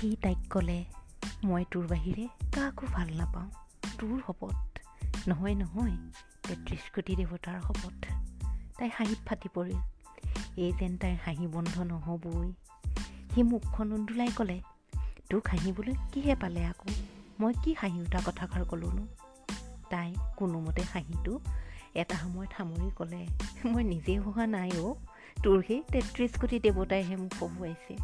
সি তাইক ক'লে মই তোৰ বাহিৰে কাকো ভাল নাপাওঁ। তোৰ শপত। নহয় নহয় তেত্ৰিছ কোটি দেৱতাৰ শপত। তাই হাঁহিত ফাটি পৰিল। এই যেন তাইৰ হাঁহি বন্ধ নহ'বই। সি মুখখন উন্দোলাই ক'লে তোক হাঁহিবলৈ কিহে পালে আকৌ? মই কি হাঁহি উঠা কথাষাৰ ক'লোনো? তাই কোনোমতে হাঁহিটো এটা সময়ত সামৰি ক'লে মই নিজেই হোৱা নাই অ' তোৰ সেই তেত্ৰিছ কোটি দেৱতাইহে মোক হহুৱাইছে